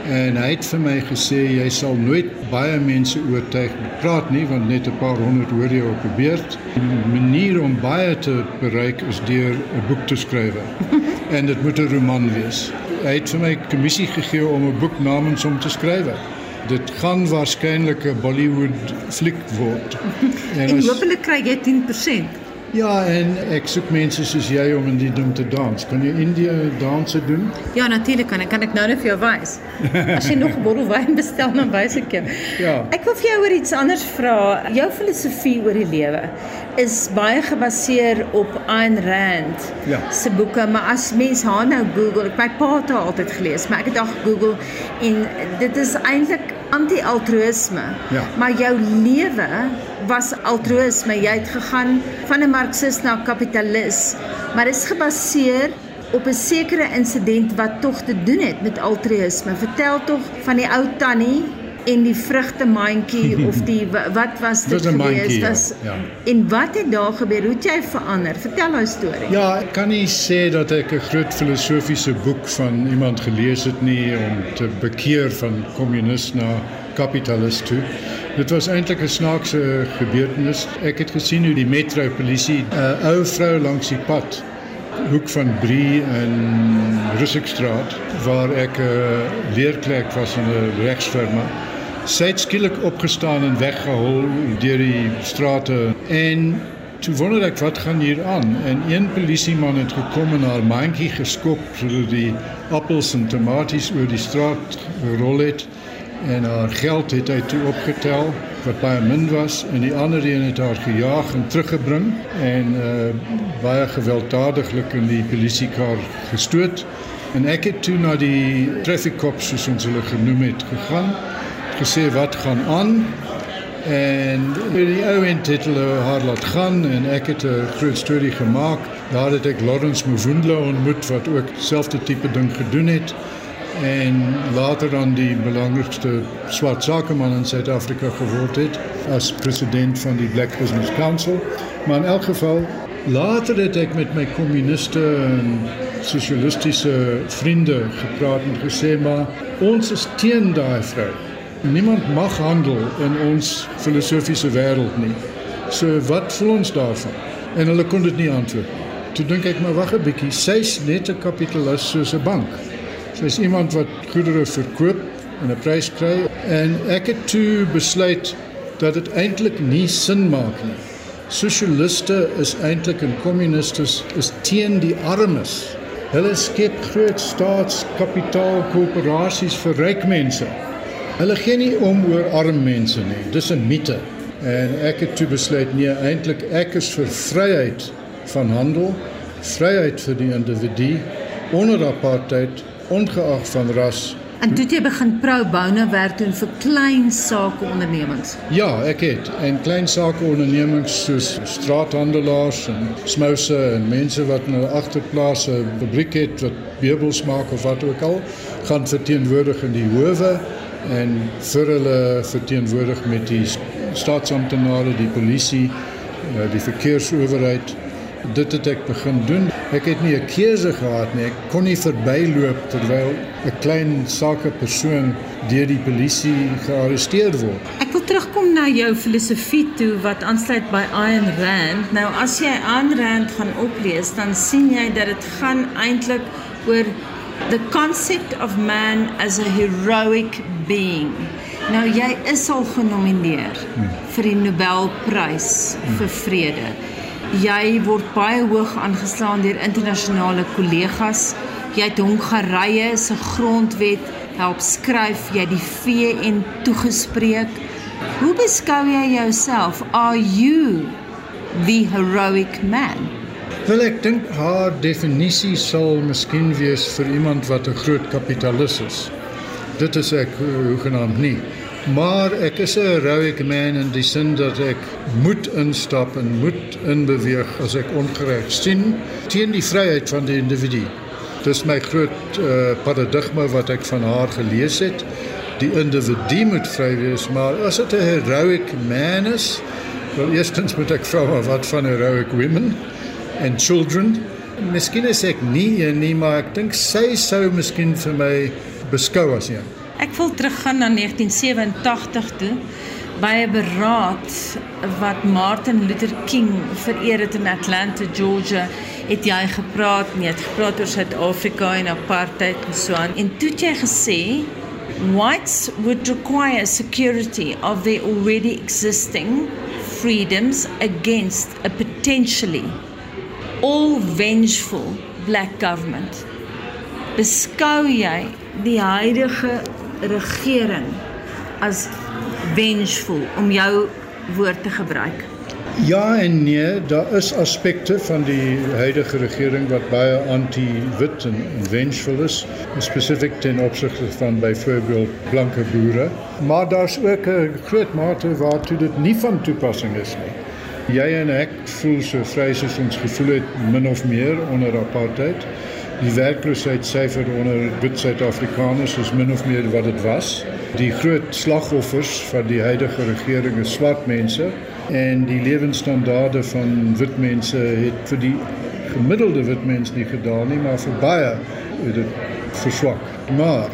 en hy het vir my gesê jy sal nooit baie mense oortuig praat nie want net 'n paar honderd hoor jy op 'n beurt. Die manier om baie te bereik is deur 'n boek te skryf. en dit moet 'n roman wees. Hy het vir my kommissie gegee om 'n boek namens hom te skryf dit gaan waarskynlik 'n Bollywood fliek word. En, en hopelik kry jy 10%. Ja, en ek soek mense soos jy om in die ding te dans. Kan jy Indië danse doen? Ja, natuurlik kan ek. Kan ek nou net vir jou wys? As jy nog 'n bottel wyn bestel, dan wys ek jou. Ja. Ek wil vir jou oor iets anders vra. Jou filosofie oor die lewe is baie gebaseer op Ayn Rand ja. se boeke, maar as mens haar nou Google, my pa het haar altyd gelees, maar ek het haar Google en dit is eintlik anti-altruïsme. Ja. Maar jou lewe was altruïsme. Jy het gegaan van 'n marxist na 'n kapitalis, maar dit is gebaseer op 'n sekere insident wat tog te doen het met altruïsme. Vertel tog van die ou tannie en die vrugtemandjie of die wat was dit gewees was ja, ja. en wat het daar gebeur? Hoe het jy verander? Vertel jou storie. Ja ek kan nie sê dat ek 'n groot filosofiese boek van iemand gelees het nie om te bekeer van kommunis na kapitalis toe. Dit was eintlik 'n snaakse gebeurtenis. Ek het gesien hoe die metro polisie 'n uh, ou vrou langs die pad hoek van Brie en Russikstraat waar ek 'n uh, leerklerk was in 'n regsfirma sy het skielik opgestaan en weggehol deur die strate. En toe wonder ek wat gaan hier aan? En een polisieman het gekom en haar mandjie geskop sodat die appels en tomaties oor die straat gerol het. En haar geld het hy toe opgetel wat baie min was. En die ander een het haar gejaag en teruggebring. En uh, baie gewelddadiglik in die polisiekar gestoot. En ek het toe na die traffic cops soos ons hulle genoem het gegaan gesê wat gaan aan En die ou het hulle haar laat gaan en ek het 'n groot storie gemaak. Daar het ek Lawrence Mvundla ontmoet wat ook dieselfde tipe ding gedoen het en later dan die belangrikste swart sakeman in Suid-Afrika geword het as president van die Black Business Council. Maar in elk geval later het ek met my kommuniste en sosialistiese vriende gepraat en gesê maar ons is teen daai vrou. Niemand mag handel in ons filosofiese wêreld nie. So wat voel ons daarvan? En hulle kon dit nie antwoord. Toe dink ek maar wag 'n bietjie, sy's net 'n kapitalis soos 'n bank. Sy's iemand wat goedere verkoop en 'n prys kry en ek het toe besluit dat dit eintlik nie sin maak nie. Sosialiste is eintlik en kommuniste is teen die armes. Hulle skep groot staatskapitaalkorporasies vir ryk mense. Hulle gee nie om oor arm mense nie. Dis 'n mite. En ek het toe besluit nee, eintlik ek is vir vryheid van handel, vryheid vir die individu onder apartheid, ongeag van ras. En toe jy begin pro bono werk doen vir klein sake ondernemings. Ja, ek het en klein sake ondernemings soos straathandelaars en smouse en mense wat in 'n agterplaas 'n fabriek het wat meubels maak of wat ook al, gaan verteenwoordig in die howe en vir hulle verteenwoordig met die staatsamptenare, die polisie, eh, die verkeersowerheid. Dit het ek begin doen. Ek het nie 'n keuse gehad nie. Ek kon nie verbyloop terwyl 'n klein sakepersoon deur die polisie gearresteer word. Ek wil terugkom na jou filosofie toe wat aansluit by Ayn Rand. Nou as jy Ayn Rand gaan oplees, dan sien jy dat dit gaan eintlik oor the concept of man as a heroic being. Nou jy is al genomineer vir die Nobelprys vir vrede. Jy word baie hoog aangeslaan deur internasionale kollegas. Jy het Hongarye se grondwet help skryf, jy die VN toegespreek. Hoe beskou jy jouself? Are you the heroic man? Wel ek dink haar definisie sal miskien wees vir iemand wat 'n groot kapitalis is dit is ek hoegenaamd nie. Maar ek is 'n heroic man in die sin dat ek moet instap en moet inbeweeg as ek ongereg sien teen die vryheid van die individu. Dis my groot uh, paradigma wat ek van haar gelees het. Die individu moet vry wees, maar as dit 'n heroic man is, wel eerstens moet ek vra wat van heroic women and children. Miskien is ek nie een nie, maar ek dink sy sou miskien vir my beskou as een? Ek wil teruggaan na 1987 toe by 'n beraad wat Martin Luther King vereer het in Atlanta, Georgia. Het jy gepraat nie, het gepraat oor Suid-Afrika en apartheid en so aan. En toe het jy gesê whites would require security of their already existing freedoms against a potentially all vengeful black government. Beskou jy die huidige regering as vengeful om jou woord te gebruik? Ja en nee, daar is aspekte van die huidige regering wat baie anti-wit en vengeful is, spesifiek ten opsigte van byvoorbeeld blanke boere, maar daar's ook 'n groot mate waartoe dit nie van toepassing is nie. Jy en ek voel so vry soos ons gevoel het min of meer onder apartheid die werkloosheidssyfer onder wit Suid-Afrikaners is min of meer wat dit was. Die groot slagoffers van die huidige regering is swart mense en die lewensstandaarde van wit mense het vir die gemiddelde wit mens nie gedaal nie, maar vir baie het dit verswak. Maar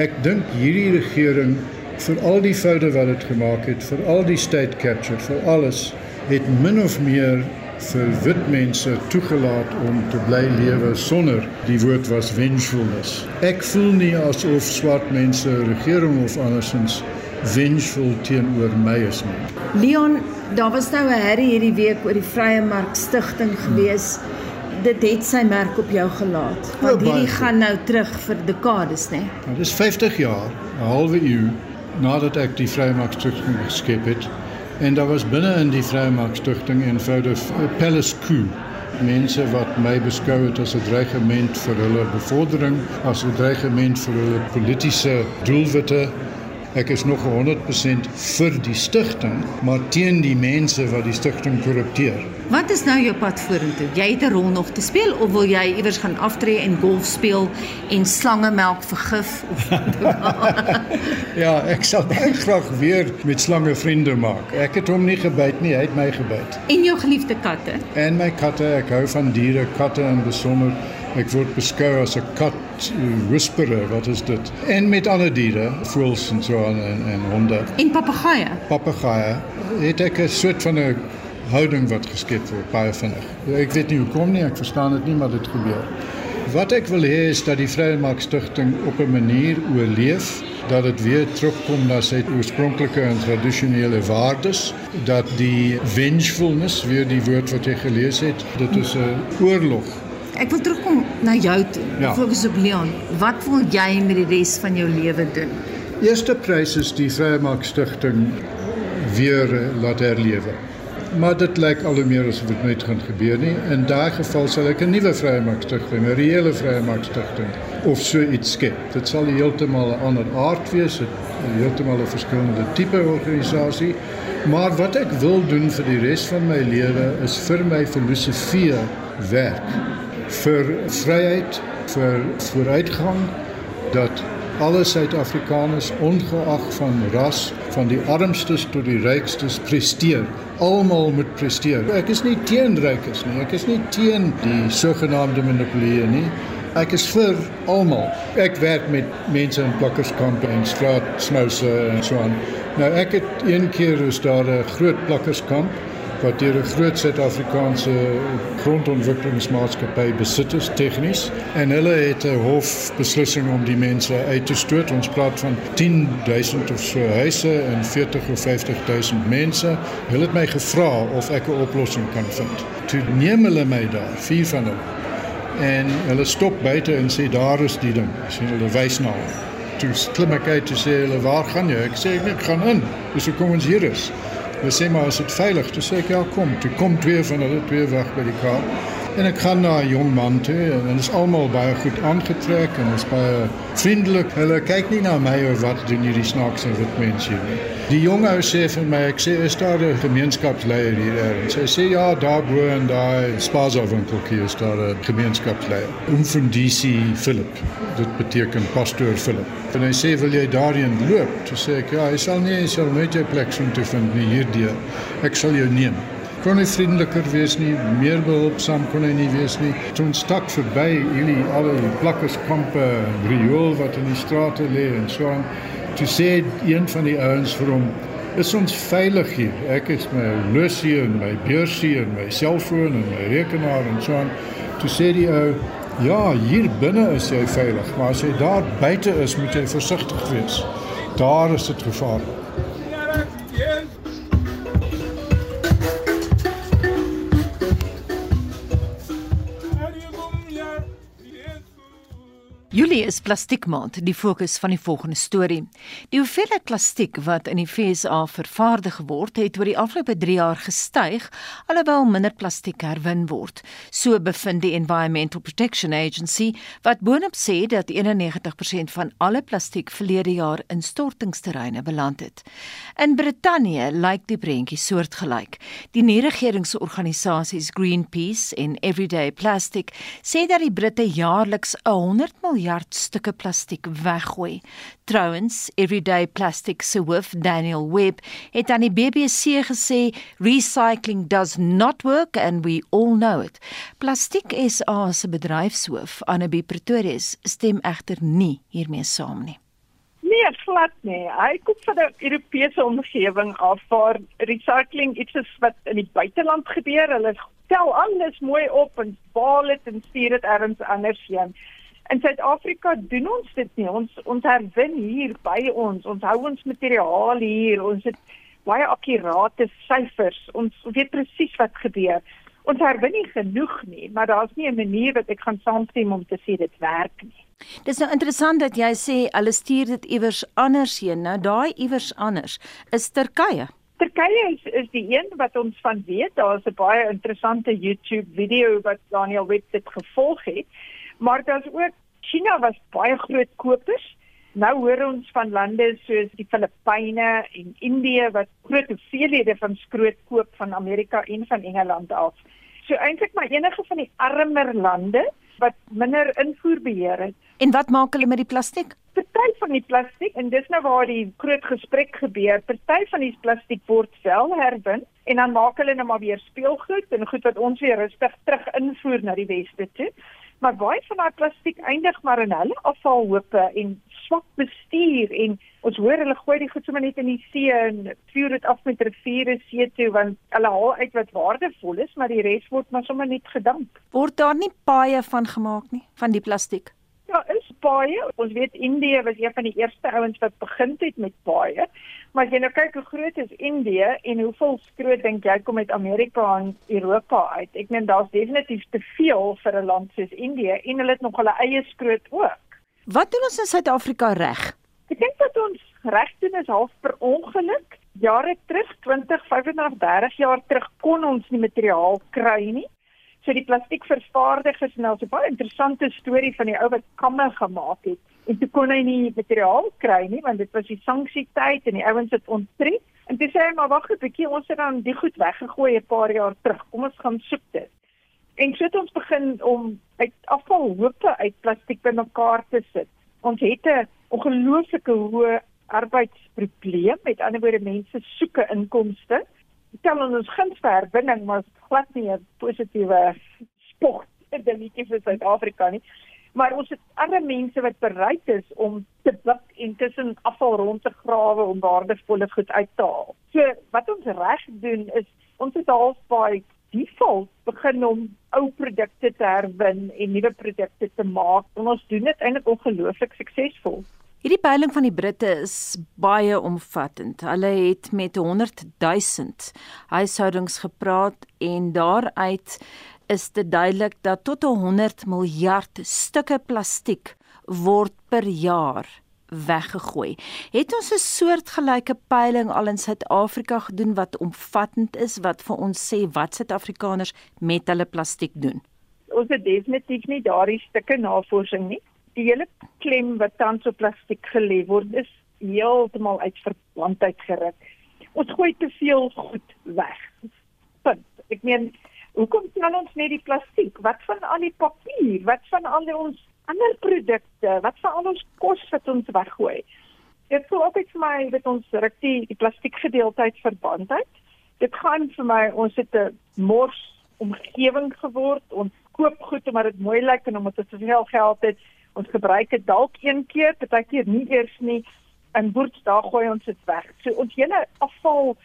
ek dink hierdie regering vir al die foute wat dit gemaak het, vir al die state capture, vir alles het min of meer vir wit mense toegelaat om te bly lewe sonder die woord was vengefulness. Ek voel nie asof swart mense regering of andersins vengeful teenoor my is nie. Leon, daar was nou 'n herrie hierdie week oor die Vrye Mark Stichting gewees. Dit het sy merk op jou gelaat. Want hierdie gaan nou terug vir dekades, né? Nou, dit is 50 jaar, 'n halwe eeu nadat ek die Vrye Mark Stichting geskep het. En daar was binne in die Vrymarkstigting eenvoudig 'n palace coup. Mense wat my beskou het as 'n dreigement vir hulle bevordering, as 'n dreigement vir hulle politieke doelwitte Ek is nog 100% vir die stigting, maar teen die mense wat die stigting korrupteer. Wat is nou jou pad vorentoe? Jy het 'n rol nog te speel of wil jy iewers gaan aftree en golf speel en slangemelk vergif of Ja, ek sal baie graag weer met slange vriende maak. Ek het hom nie gebyt nie, hy het my gebyt. en jou geliefde katte? En my katte, ek hou van diere, katte in besonder. Ek word beskou as 'n kat whisperer, wat is dit? En met ander diere, voëls en so aan en, en honde. En papegaaie? Papegaaie het ek 'n soort van 'n houding wat geskep word baie vinnig. Ek weet nie hoekom nie, ek verstaan dit nie, maar dit gebeur. Wat ek wil hê is dat die Vryheidsmark Stichting op 'n manier oorleef dat dit weer terugkom na sy oorspronklike en tradisionele waardes, dat die vengefulness, weer die woord wat jy gelees het, dit is 'n oorlog. Ek wil terugkom na jou toe. Ja. Fokus op Leon. Wat wil jy met die res van jou lewe doen? Eerste prys is die Vryheidsmark Stichting weer eh, laat herlewe. Maar dit lyk al hoe meer asof dit nooit gaan gebeur nie. In daai geval sal ek 'n nuwe Vryheidsmark Stichting, 'n reële Vryheidsmark Stichting of so iets skep. Dit sal heeltemal 'n ander aard wees, 'n heeltemal 'n verskillende tipe organisasie. Maar wat ek wil doen vir die res van my lewe is vir my filosofie werk vir vryheid, vir vooruitgang dat alle Suid-Afrikaners ongeag van ras, van die armstes tot die rykstes presteer. Almal moet presteer. Ek is nie teen rykes nie. Ek is nie teen die sogenaamde monopolie nie. Ek is vir almal. Ek werk met mense in plakkerskampe en straatsmouse en so aan. Nou ek het een keer is daar 'n groot plakkerskamp wat deur 'n groot Suid-Afrikaanse grondontwikkelingsmaatskappy besit is tegnies en hulle het 'n hofbeslissing om die mense uit te stoot. Ons praat van 10000 of so huise en 40 of 50000 mense. Hulle het my gevra of ek 'n oplossing kan vind. Toe neem hulle my daar, vier van hulle. En hulle stop buite en sê daar is die ding. Sien hulle wys na hom. Toe klim ek uit en sê hulle waar gaan jy? Ek sê ek gaan in. Dis hoekom ons hier is. Hulle sê maar is dit veilig? Toe sê ek ja, kom. Toe kom twee van hulle twee weg by die kar. En ek gaan na 'n jong man toe en hulle is almal baie goed aangetrek en is baie vriendelik. Hulle kyk nie na my of wat doen hierdie snaakse wit mens hier nie. Die jong ou sê vir my, ek sê is daar 'n gemeenskapsleier hier ergens? Hy sê ja, daar bo en daai spaza winkeltjie is daar 'n gemeenskapsleier. Umfundisi Philip. Dit beteken pastoor Philip. En hy sê wil jy daarheen loop? Toe sê ek ja, hy sal nie, hy sal nooit jou plek vind nie hierdeur. Ek sal jou neem kon hy vriendeliker wees nie, meer behulpsaam kon hy nie wees nie. Toe ons stak verby hierdie al die plakkerskampe, riool wat in die strate lê en so aan. Toe sê een van die ouens vir hom, "Is ons veilig hier? Ek is my horlosie en my beursie en my selfoon en my rekenaar en so aan." Toe sê die ou, "Ja, hier binne is jy veilig, maar as jy daar buite is, moet jy versigtig wees. Daar is dit gevaarlik." Julie is plastiekmaand, die fokus van die volgende storie. Die hoeveelheid plastiek wat in die FSA vervaardig word, het oor die afgelope 3 jaar gestyg, alhoewel minder plastiek herwin word. So bevind die Environmental Protection Agency, wat boonop sê dat 91% van alle plastiek verlede jaar in stortingsterreine beland het. In Brittanje lyk die prentjie soortgelyk. Die nie-regeringsorganisasies Greenpeace en Everyday Plastic sê dat die Britte jaarliks 100 miljard stukke plastiek weggooi. Trouwens, Everyday Plastic se hoof, Daniel Webb, het aan die BBC gesê recycling does not work and we all know it. Plastiek SA se bedryfshoof, Annabie Pretorius, stem egter nie hiermee saam nie. Nee, glad nie. Hy kom van 'n Europese omgewing af waar recycling iets is wat in die buiteland gebeur. Hulle tel alles mooi op en baal dit en stuur dit ergens anders heen. In Suid-Afrika doen ons dit nie. Ons ons herwin hier by ons. Ons hou ons materiaal hier. Ons het baie akkurate syfers. Ons weet presies wat gebeur. Ons herwin nie genoeg nie, maar daar's nie 'n manier wat ek gaan saamstem om te sê dit werk nie. Dis nou interessant dat jy sê hulle stuur dit iewers anders heen. Nou daai iewers anders is Turkye. Turkye is is die een wat ons van weet. Daar's 'n baie interessante YouTube video wat Daniel Webb dit gevolg het. Maar daar's ook China was baie groot kopers. Nou hoor ons van lande soos die Filippyne en Indië wat groot hoeveelhede van skroot koop van Amerika en van Engeland af. So eintlik maar enige van die armer lande wat minder invoerbeheer het. En wat maak hulle met die plastiek? Party van die plastiek en dis nou waar die groot gesprek gebeur. Party van die plastiek word wel herwin en dan maak hulle nou maar weer speelgoed en goed wat ons weer rustig terug invoer na die weste toe. Maar baie van daai plastiek eindig maar in hulle afvalhope en swak bestuur en ons hoor hulle gooi die goed sommer net in die see en vuur dit af met riviere see toe want hulle haal uit wat waardevol is, maar die res word maar sommer net gedamp. Word daar nie baie van gemaak nie van die plastiek? Ja, is baie. Ons weet Indië was een van die eerste ouens wat begin het met baie. Maar as jy nou kyk hoe groot is Indië en hoeveel skroot dink jy kom uit Amerika en Europa uit? Ek meen daar's definitief te veel vir 'n land soos Indië en hulle het nog hulle eie skroot ook. Wat doen ons in Suid-Afrika reg? Ek dink dat ons reg doen is half per ongeluk. Jare terug, 20, 25, 30 jaar terug kon ons nie materiaal kry nie. So die plastiekvervaardigers nou so 'n baie interessante storie van die ou wat kamme gemaak het. En toe kon hy nie materiaal kry nie want dit was die sanksietyd en die ouens het onttrek. En toe sê hy maar wag 'n bietjie, ons het dan die goed weggegooi 'n paar jaar terug. Kom ons gaan soek dit. En so het ons begin om uit afvalhope uit plastiek bymekaar te sit. Ons het 'n ongelooflike hoë arbeidsprobleem. Met ander woorde mense soek 'n inkomste tel ons guns vir herwinning maar glad nie 'n positiewe sport dingetjie vir Suid-Afrika nie. Maar ons het ander mense wat bereid is om te blik en tussen afval rond te grawe om waardevolle goed uit te haal. So wat ons reg doen is ons het half baie default begin om ou produkte te herwin en nuwe produkte te maak. En ons doen dit eintlik ongelooflik suksesvol. Hierdie peiling van die Britte is baie omvattend. Hulle het met 100 000 huishoudings gepraat en daaruit is dit duidelik dat tot 100 miljard stukke plastiek word per jaar weggegooi. Het ons 'n soortgelyke peiling al in Suid-Afrika gedoen wat omvattend is wat vir ons sê wat Suid-Afrikaners met hulle plastiek doen? Ons het definitief nie daardie stukke navorsing nie die hele klem wat tans op plastiek gelê word is heeltemal uit verband uitgeruk. Ons gooi te veel goed weg. Punt. Ek meen, hoekom stel ons net die plastiek? Wat van al die papier? Wat van al ons ander produkte? Wat van al ons kos wat ons weggooi? Dit sou ook iets my dat ons ruk die, die plastiek gedeelte uit verband uit. Dit gaan vir my ons het 'n mors omgewing geword. Ons koop goed omdat dit mooi lyk en omdat dit soveel geld het ons gebruik dit dalk een keer, partykeer nie eers nie. En boerds daar gooi ons dit weg. So ons hele afval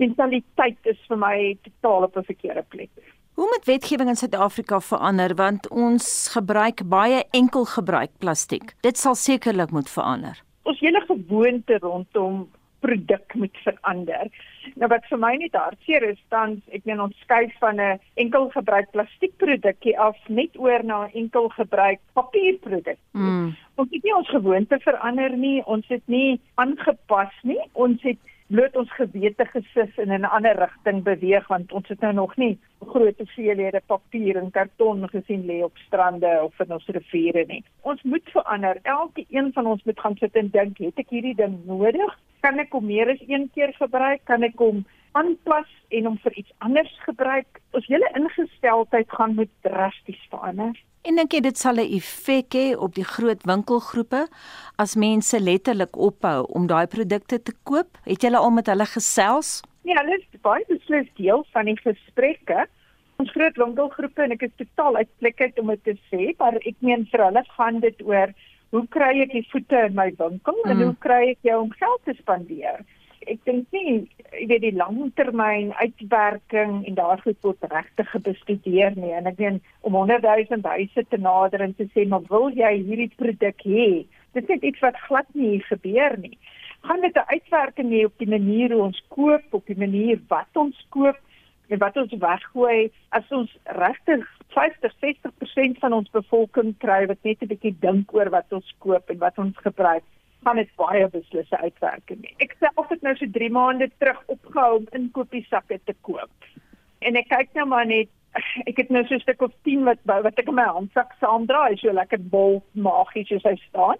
mentaliteit is vir my totaal op 'n verkeerde plek. Hoe moet wetgewing in Suid-Afrika verander want ons gebruik baie enkel gebruik plastiek. Dit sal sekerlik moet verander. Ons hele gewoonte rondom produk moet verander. Nou wat vir my net hartseer is, dan ek meen ons skuif van 'n enkel gebruik plastiekprodukkie af net oor na 'n enkel gebruik papierproduk. Mm. Ons het nie ons gewoonte verander nie, ons het nie aangepas nie. Ons het bloot ons gewete gesis in 'n ander rigting beweeg want ons het nou nog nie groot hoeveelhede papier en karton gesien lê op strande of in ons riviere nie. Ons moet verander. Elke een van ons moet gaan sit en dink, het ek hierdie ding nodig? Kan ek hom meer as een keer gebruik? Kan ek hom aanpas en hom vir iets anders gebruik? Ons hele ingesteldheid gaan moet drasties verander. En dink jy dit sal 'n effek hê op die groot winkelgroepe as mense letterlik ophou om daai produkte te koop? Het jy al met hulle gesels? Ja, hulle is baie beslis deel van die gesprekke. Ons groot winkelgroepe en ek is totaal uitplek uit om dit te sê, maar ek meen vir hulle gaan dit oor hoe kry ek die voete in my winkel mm. en hoe kry ek jou om geld te spandeer? Ek dink nie jy weet die langtermyn uitwerking en daar goed word regtig gebestudeer nie en ek meen om 100 000 huise te nader en te sê maar wil jy hierdie produk hê? Dit is iets wat glad nie gebeur nie. Gaan dit 'n uitwerking hê op die manier hoe ons koop, op die manier wat ons koop? En wat ons weggooi as ons regtig 50 60% van ons bevolking kry wat net 'n bietjie dink oor wat ons koop en wat ons gebruik van dit baie beslisse uitwerking. Ek self het nou so 3 maande terug opgehou om inkopiesakke te koop. En ek kyk nou maar net ek het nou so 'n stuk of 10 wat wat ek in my handsak saamdra, so lekker bol magies soos hy staan.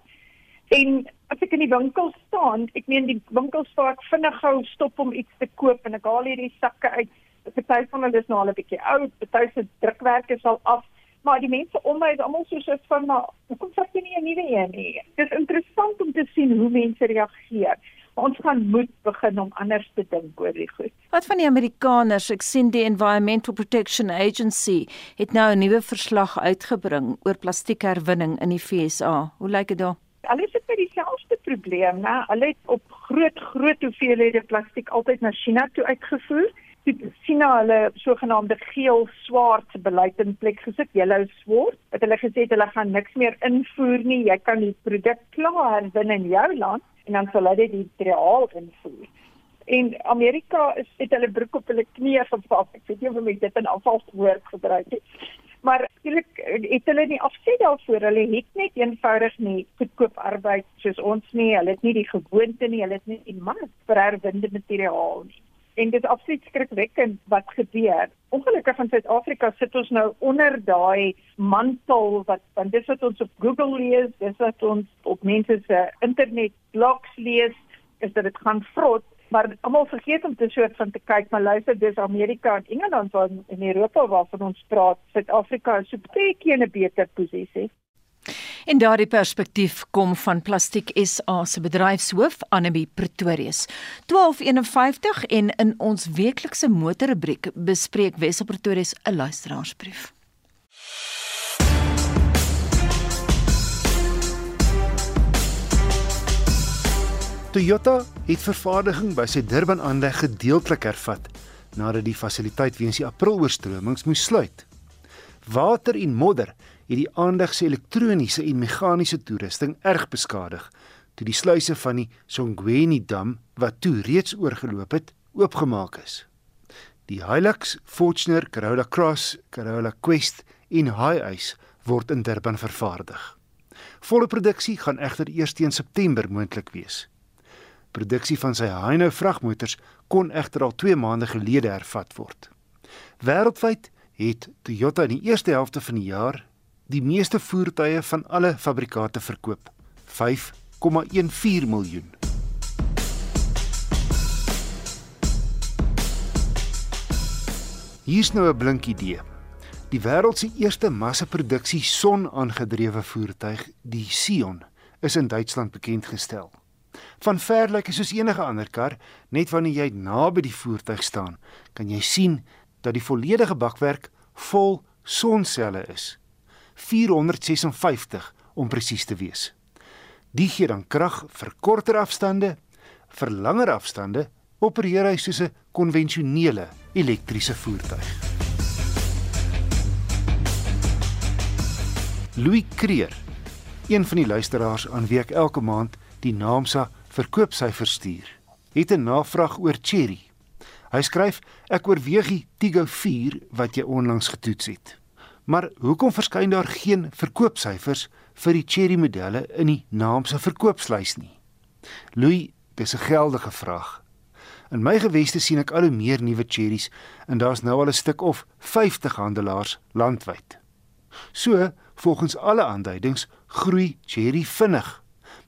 En as ek in die winkel staan, ek meen die winkels waar ek vinnig gou stop om iets te koop en ek haal hierdie sakke uit. Party van hulle is nou al 'n bietjie oud, party se drukwerk is al af, maar die mense om my is almal so soos van maar hoekom vat jy nie 'n nuwe een nie? Dit is interessant om te sien hoe mense reageer. Ons gaan moet begin om anders te dink oor die goed. Wat van die Amerikaners? Ek sien die Environmental Protection Agency het nou 'n nuwe verslag uitgebring oor plastiekherwinning in die FSA. Hoe lyk dit daar? Hulle sit met dieselfde probleem, né? Hulle het op groot groot hoeveelhede plastiek altyd na China toe uitgevoer. Toe China hulle sogenaamde geel swart beleid in plek gesit, yellow swart. Het hulle gesê hulle gaan niks meer invoer nie. Jy kan die produk klaar herwin in jou land en dan sal hulle dit materiaal invoer. En Amerika is het hulle broek op hulle knieë geval. Ek weet nie of hulle dit in afvalswoord gebruik het maar skielik eh, het hulle nie afsê daarvoor hulle het net eenvoudig nie goedkoop arbeid soos ons nie hulle het nie die gewoonte nie hulle het nie die mark vir herwinde materiaal nie en dit is absoluut skrikwekkend wat gebeur. Ongelukkig van Suid-Afrika sit ons nou onder daai mantel wat want dis wat ons op Google lees dis wat ons op mense se internet blogs lees is dat dit gaan vrot. Maar almal vergeet om te soort van te kyk maar luister dis Amerika en Engeland waar in Europa waarvan ons praat. Suid-Afrika is so baie keer 'n beter posisie En daardie perspektief kom van Plastiek SA se bedryfshoof Annelie Pretorius. 1251 en in ons weeklikse motorrubriek bespreek Wessel Pretorius 'n luisteraarsbrief. Toyota het vervaardiging by sy Durban-aanleg gedeeltelik hervat nadat die fasiliteit weens die April-oorstromings moes sluit. Water en modder het die aanleg se elektroniese en meganiese toerusting erg beskadig toe die sluise van die Songweni dam wat toe reeds oorgeloop het, oopgemaak is. Die Hilux, Fortuner, Corolla Cross, Corolla Quest en Hiace word in Durban vervaardig. Volle produksie gaan egter eers teen September moontlik wees. Produksie van sy Hino vragmotors kon egter al 2 maande gelede hervat word. Wêreldwyd het Toyota in die eerste helfte van die jaar die meeste voertuie van alle fabrikante verkoop, 5,14 miljoen. Hier's nou 'n blink idee. Die wêreld se eerste massaproduksie son-aangedrewe voertuig, die Sion, is in Duitsland bekend gestel. Van ver lyk dit soos enige ander kar, net wanneer jy naby die voertuig staan, kan jy sien dat die volledige bakwerk vol sonselle is. 456 om presies te wees. Die gee dan krag vir korter afstande, vir langer afstande opereer hy soos 'n konvensionele elektriese voertuig. Louis Creer, een van die luisteraars aan wie ek elke maand die Naamsa verkoopsyfers stuur. Het 'n navraag oor Cherry. Hy skryf: "Ek oorweeg die Tigo 4 wat jy onlangs getoets het. Maar hoekom verskyn daar geen verkoopsyfers vir die Cherry modelle in die Naamsa verkoopslys nie?" Louis, dis 'n geldige vraag. In my geweste sien ek al hoe meer nuwe cherries en daar's nou al 'n stuk of 50 handelaars landwyd. So, volgens alle aanduidings, groei cherry vinnig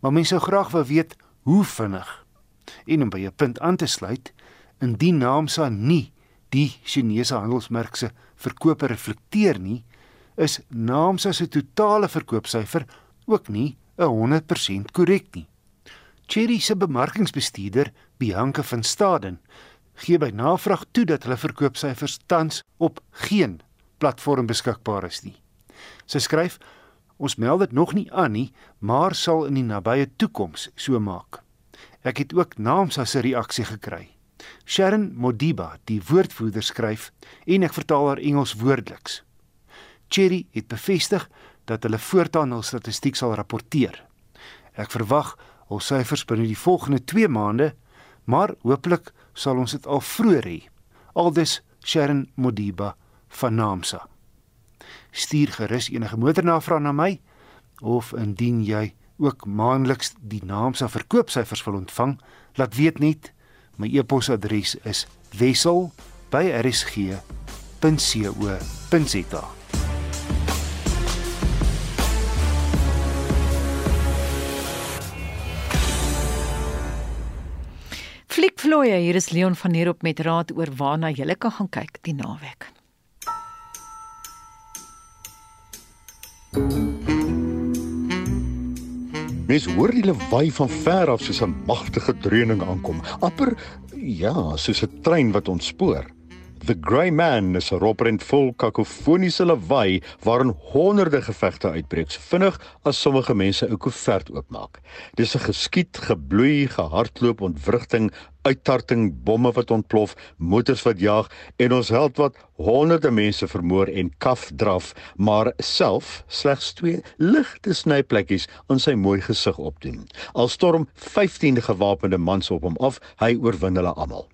maar mense sou graag wou weet hoe vinnig. En om by 'n punt aan te sluit, indien Naamsa nie die Chinese handelsmerk se verkope reflekteer nie, is Naamsa se totale verkoopsyfer ook nie 100% korrek nie. Cherry se bemarkingsbestuurder, Bianca van Staden, gee by navraag toe dat hulle verkoopsyfers tans op geen platform beskikbaar is nie. Sy skryf: Ons meld dit nog nie aan nie, maar sal in die nabye toekoms so maak. Ek het ook naamsa se reaksie gekry. Sharon Modiba, die woordvoerder skryf en ek vertaal haar Engels woordeliks. Cherry het bevestig dat hulle voortaan hul statistiek sal rapporteer. Ek verwag hul syfers binne die volgende 2 maande, maar hooplik sal ons dit al vroeër hê. Aldus Sharon Modiba van Naamsa stuur gerus enige motornavraag na my of indien jy ook maandeliks die naamsa verkoopsyfers wil ontvang, laat weet net My e-posadres is wissel@rsg.co.za. Fliekvlooie, hier is Leon van Heerop met raad oor waarna jy kan gaan kyk die naweek. thank you Mens hoor die lawaai van ver af soos 'n magtige dreuning aankom. Amper ja, soos 'n trein wat ontspoor. The Grey Man is 'n roprent vol kakofoniese lawaai waarin honderde gevegte uitbreek, so vinnig as sommige mense 'n koevert oopmaak. Dis 'n geskiet, gebloei, gehardloop, ontwrigting, uittarting, bomme wat ontplof, motors wat jaag en ons held wat honderde mense vermoor en kaf draf, maar self slegs twee ligte snyplekkies aan sy mooi gesig opdoen. Al storm 15 gewapende mans op hom af, hy oorwin hulle almal.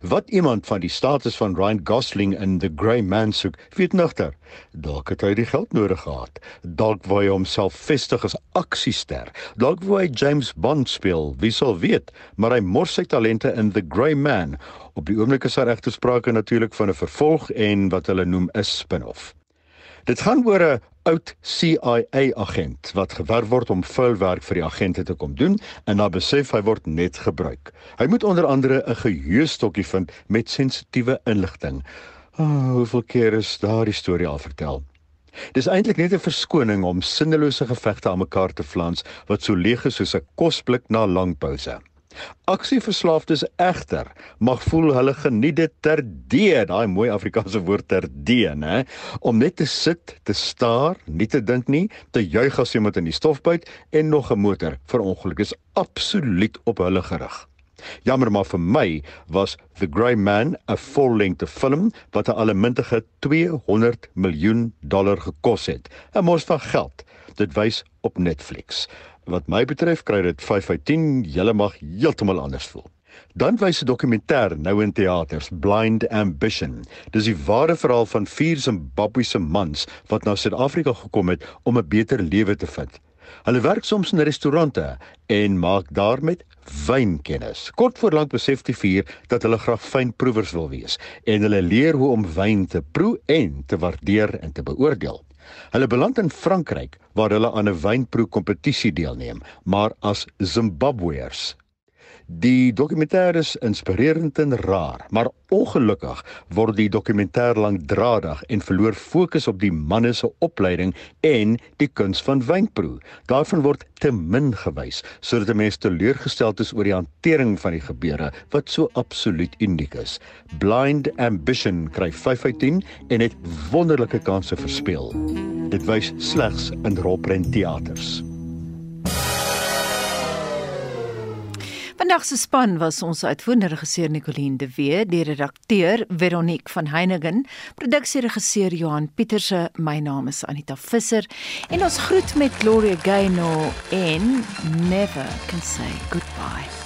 Wat iemand van die status van Ryan Gosling in The Grey Man soek, weet nigter. Dalk het hy die geld nodig gehad. Dalk wou hy homself vestig as aksiester. Dalk wou hy James Bond speel, wie sal weet, maar hy mors sy talente in The Grey Man. Op die oomblik is daar regte sprake natuurlik van 'n vervolg en wat hulle noem 'n spin-off. Dit gaan oor 'n oud CIA agent wat gewerf word om vuilwerk vir die agente te kom doen en dan besef hy word net gebruik. Hy moet onder andere 'n geheuestokkie vind met sensitiewe inligting. Oh, hoeveel keer is daardie storie al vertel? Dis eintlik net 'n verskoning om sinnelose gevegte aan mekaar te flans wat so leeg is soos 'n kosblik na lang pouse. Aksieverslaafdes egter mag voel hulle geniet dit ter dee, daai mooi Afrikaanse woord ter dee, né? Om net te sit, te staar, nie te dink nie, te juig as iemand in die stof byt en nog 'n motor verongeluk is absoluut op hulle gerig. Jammer maar vir my was The Grey Man 'n vollengte film wat 'n allemintige 200 miljoen dollar gekos het. 'n Mos van geld. Dit wys op Netflix. Wat my betref kry dit 5 uit 10. Julle mag heeltemal anders voel. Dan wys 'n dokumentêr nou in teaters, Blind Ambition. Dis die ware verhaal van vier Zimbabwese mans wat na Suid-Afrika gekom het om 'n beter lewe te vind. Hulle werk soms in restaurante en maak daar met wyn kennis. Kort voor lank besef die vier dat hulle graag fynproevers wil wees en hulle leer hoe om wyn te proe en te waardeer en te beoordeel. Hulle beland in Frankryk waar hulle aan 'n wynproe kompetisie deelneem, maar as Zimbabweërs. Die dokumentêr is inspirerend en raar, maar ongelukkig word die dokumentêr lankdradig en verloor fokus op die manne se opleiding en die kuns van wynproe. Daarvan word te min gewys sodat mense teleurgesteld is oor die hantering van die gebeure wat so absoluut uniek is. Blind Ambition kry 5 uit 10 en het wonderlike kansse verspeel. Dit wys slegs in rolprent Vandag se span was ons uitvoerende regisseur Nicoline de Wee, die redakteur Veronique van Heiningen, produksieregisseur Johan Pieterse, my naam is Anita Visser en ons groet met Gloria Gaynor en Never Can Say Goodbye.